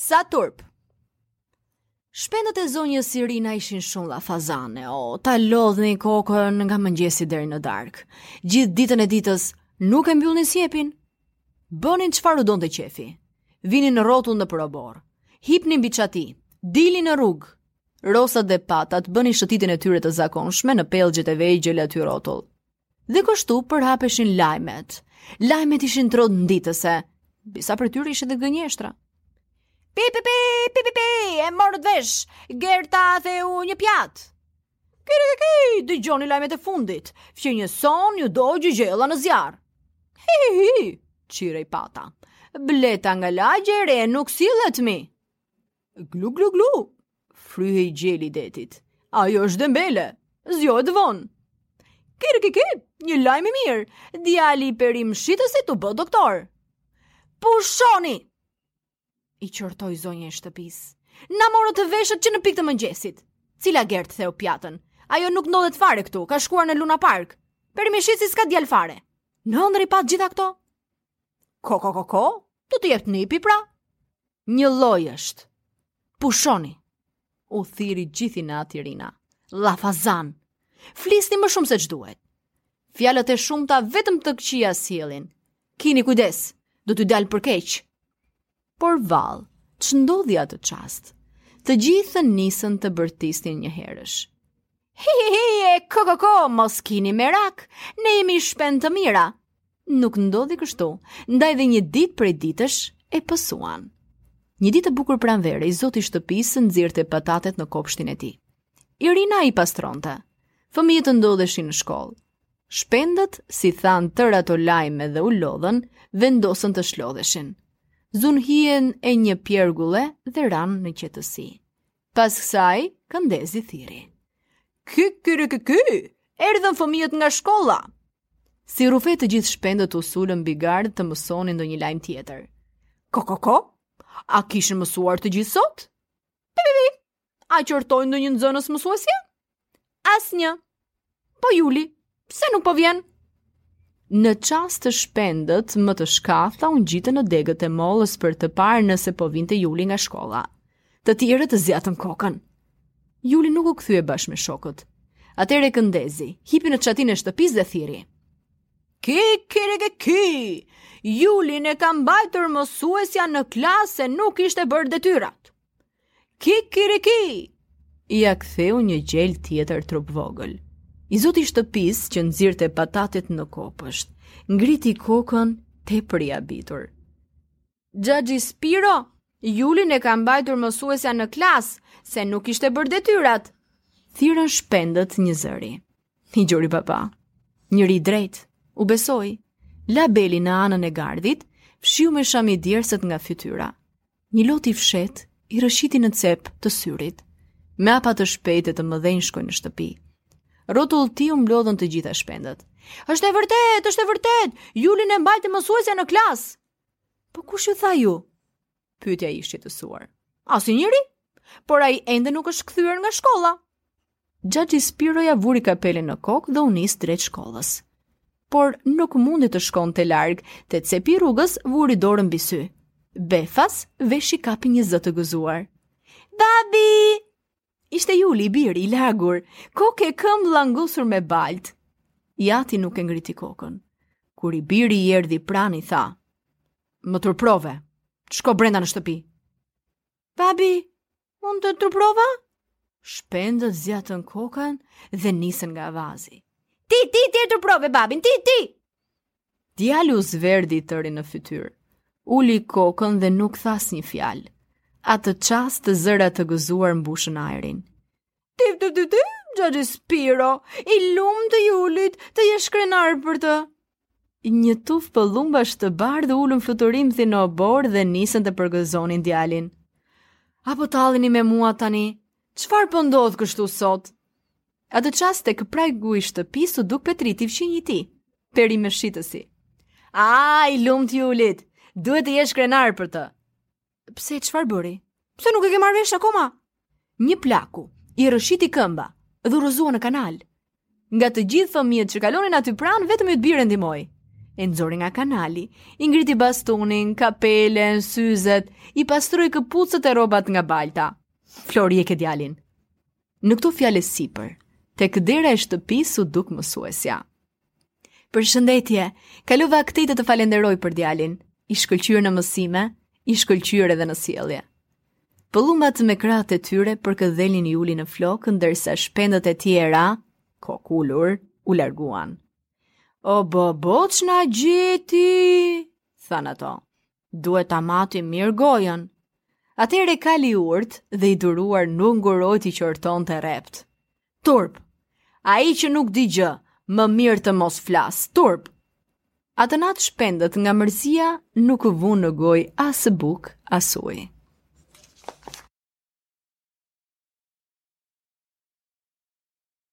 Sa turp! Shpendët e zonjës Irina ishin shumë llafazane, o, oh, ta lodhnin kokën nga mëngjesi deri në darkë. Gjithë ditën e ditës nuk e mbyllnin sqepin. Bënin çfarë u donte qejfi. Vinin rrotull nëpër oborr. Hipnin mbi çati, dilnin në rrugë. Rosat dhe patat bënin shëtitjen e tyre të zakonshme në pellgjet e vegjël aty rrotull. Dhe kështu përhapeshin lajmet. Lajmet ishin tronditëse. Disa prej tyre ishin dhe gënjeshtra. Pi, pi, pi, pi, pi, pi, e morët vesh, Gerta theu një pjatë. Kiri, kiri, kiri, dëgjoni lajmet e fundit, fqinjës sonë iu dogj gjella në zjarr. Hi, hi, hi, çirrej pata. Bleta nga lagjja e re nuk sillet mi. Glu glu glu, fryhej gjeli i detit. Ajo është dembele, zgjohet vonë. Kërë kë kë, një lajm i mirë, djali i perimeshitësit u bë doktor. Pushoni! I qortoi zonja e shtëpisë. Na morët veshët që në pikë të mëngjesit. Cila Gertë theu pjatën. Ajo nuk ndodhet fare këtu, ka shkuar në Luna Park. Perimeshitësi s'ka djalë fare. Në ëndërr i patë gjithë këto? Ko, ko, ko, ko, do të jetë nipi pra? Njëlloj është. Pushoni, u thirri gjithë inat Irina. Llafazanë, flisni më shumë se ç'duhet. Fjalët e shumta vetëm të këqija sjellin. Kini kujdes, do t'ju dalë për keq. Por vallë, ç'ndodhi atë çast? Të gjithë nisën të bërtisnin njëherësh. Hi hi hi, e ko ko ko, mos kini merak, ne jemi shpendë të mira. Nuk ndodhi kështu, ndaj dhe një ditë prej ditësh e pësuan. Një ditë të bukur pranvere, i zoti i shtëpisë nxirrte patatet në kopshtin e tij. Irina i pastronte. Fëmijët ndodheshin në shkollë. Shpendët, si thanë tërë ato lajme dhe u lodhën, vendosën të shlodheshin. Zunë hijen e një pjergulle dhe ranë në qetësi. Pas kësaj, këndesi thirri. Ky, ky, ky, ky, erdhën fëmijët nga shkolla! Si rrufe të gjithë shpendët u sulën mbi gardh të mësonin ndonjë lajm tjetër. Ko, ko, ko, a kishin mësuar të gjithë sot? Pi, pi, pi, A qortoi ndonjë nxënës mësuesja? Asnjë. Po Juli, pse nuk po vjen? Në çast shpendët më të shkathët u ngjitën në degët e mollës për të parë nëse po vinte Juli nga shkolla. Të tjerët zgjatën kokën. Juli nuk u kthye bashkë me shokët. Atëherë këndesi hipi në çatinë e shtëpisë dhe thirri. Ki, kire ke ki! Julin e ka mbajtur mësuesja në klasë se nuk kishte bërë detyrat. Kikiriki! Ia ktheu një gjel tjetër trupvogël. I zoti i shtëpisë që nxirrte patatet në kopësht, ngriti kokën tepër i habitur. Xhaxhi Spiro, Julin e ka mbajtur mësuesja në klasë, se nuk kishte bërë detyrat. Thirrën shpendët njëzëri. I gjori baba, njeri i drejtë, u besoi, la belin në anën e gardhit, fshiu me shami djersët nga fytyra. Një lot i fshehtë i rrëshqiti në cep të syrit. Me hapa të shpejt e të mëdhenj shkoi në shtëpi. Rrotull tij u mblodhën të gjitha shpendët. Është e vërtetë, është e vërtetë, Julin e mbajti mësuesja në klasë. Po kush ju tha ju? Pyeti ai i shqetësuar. Asnjeri, por ai ende nuk është kthyer nga shkolla. Xhaxhi Spiroja vuri kapelen në kokë dhe u nis drejt shkollës. Por nuk mundi të shkonte larg, te cepi i rrugës vuri dorën mbi sy. Befas veshi kapi një zë të gëzuar. Babi! Ishte Juli, i biri, i lagur, kokë e këmbë llangosur me baltë. I ati nuk e ngriti kokën. Kur i biri i erdhi pranë i tha: "Më turpërove. Shko brenda në shtëpi." Babi, Unë të turpërova? Shpendët zgjatën kokën dhe nisën nga avazi. Ti, ti, ti e turpërove babin, ti, ti! Djali u zverdh i tëri në fytyrë. Uli kokën dhe nuk tha asnjë fjalë. Atë çast zëra të gëzuar mbushën ajrin. Tip të dy të, Xhaxhi Spiro, i lumtë Julit, të jesh krenar për të. Një tufë pëllumbash të bardhë u ulën fluturimthi në oborr dhe nisën të përgëzonin djalin. A po talleni me mua tani, çfarë po ndodh kështu sot? Atë çast tek pragu i shtëpisë u duk Petriti, fqinji i tij, perimeshitësi. A, i lumtë Julit, duhet të jesh krenar për të. Pse, çfarë bëri? Pse nuk e ke marrë vesh akoma? Një plaku i rrëshqiti këmba, dhe u rrëzua në kanal. Nga të gjithë fëmijët që kalonin aty pranë, vetëm yt bir e ndihmoi. E nxori nga kanali, i ngriti bastunin, kapelen, syzet, i pastroi këpucët e rrobat nga balta. Flori e ke djalin. Në këto fjalë e sipër, tek dera e shtëpisë u duk mësuesja. Përshëndetje, kalova këtej të të falënderoj për djalin, i shkëlqyer në mësime, i shkëlqyer edhe në sjellje. Pëllumbat me krahët e tyre përkëdhelnin Julin në flokë, ndërsa shpendët e tjera, kokulur, u larguan. O bo, bo, ç'na gjeti, thanë ato. duhet ta matim mirë gojën. Atëherë kali i urtë dhe i duruar nuk nguroi t'i qortonte rreptë. Turp. Ai që nuk di gjë, më mirë të mos flasë. Turp. Atë natë shpendët nga mërzia nuk vunë në gojë as bukë, as ujë.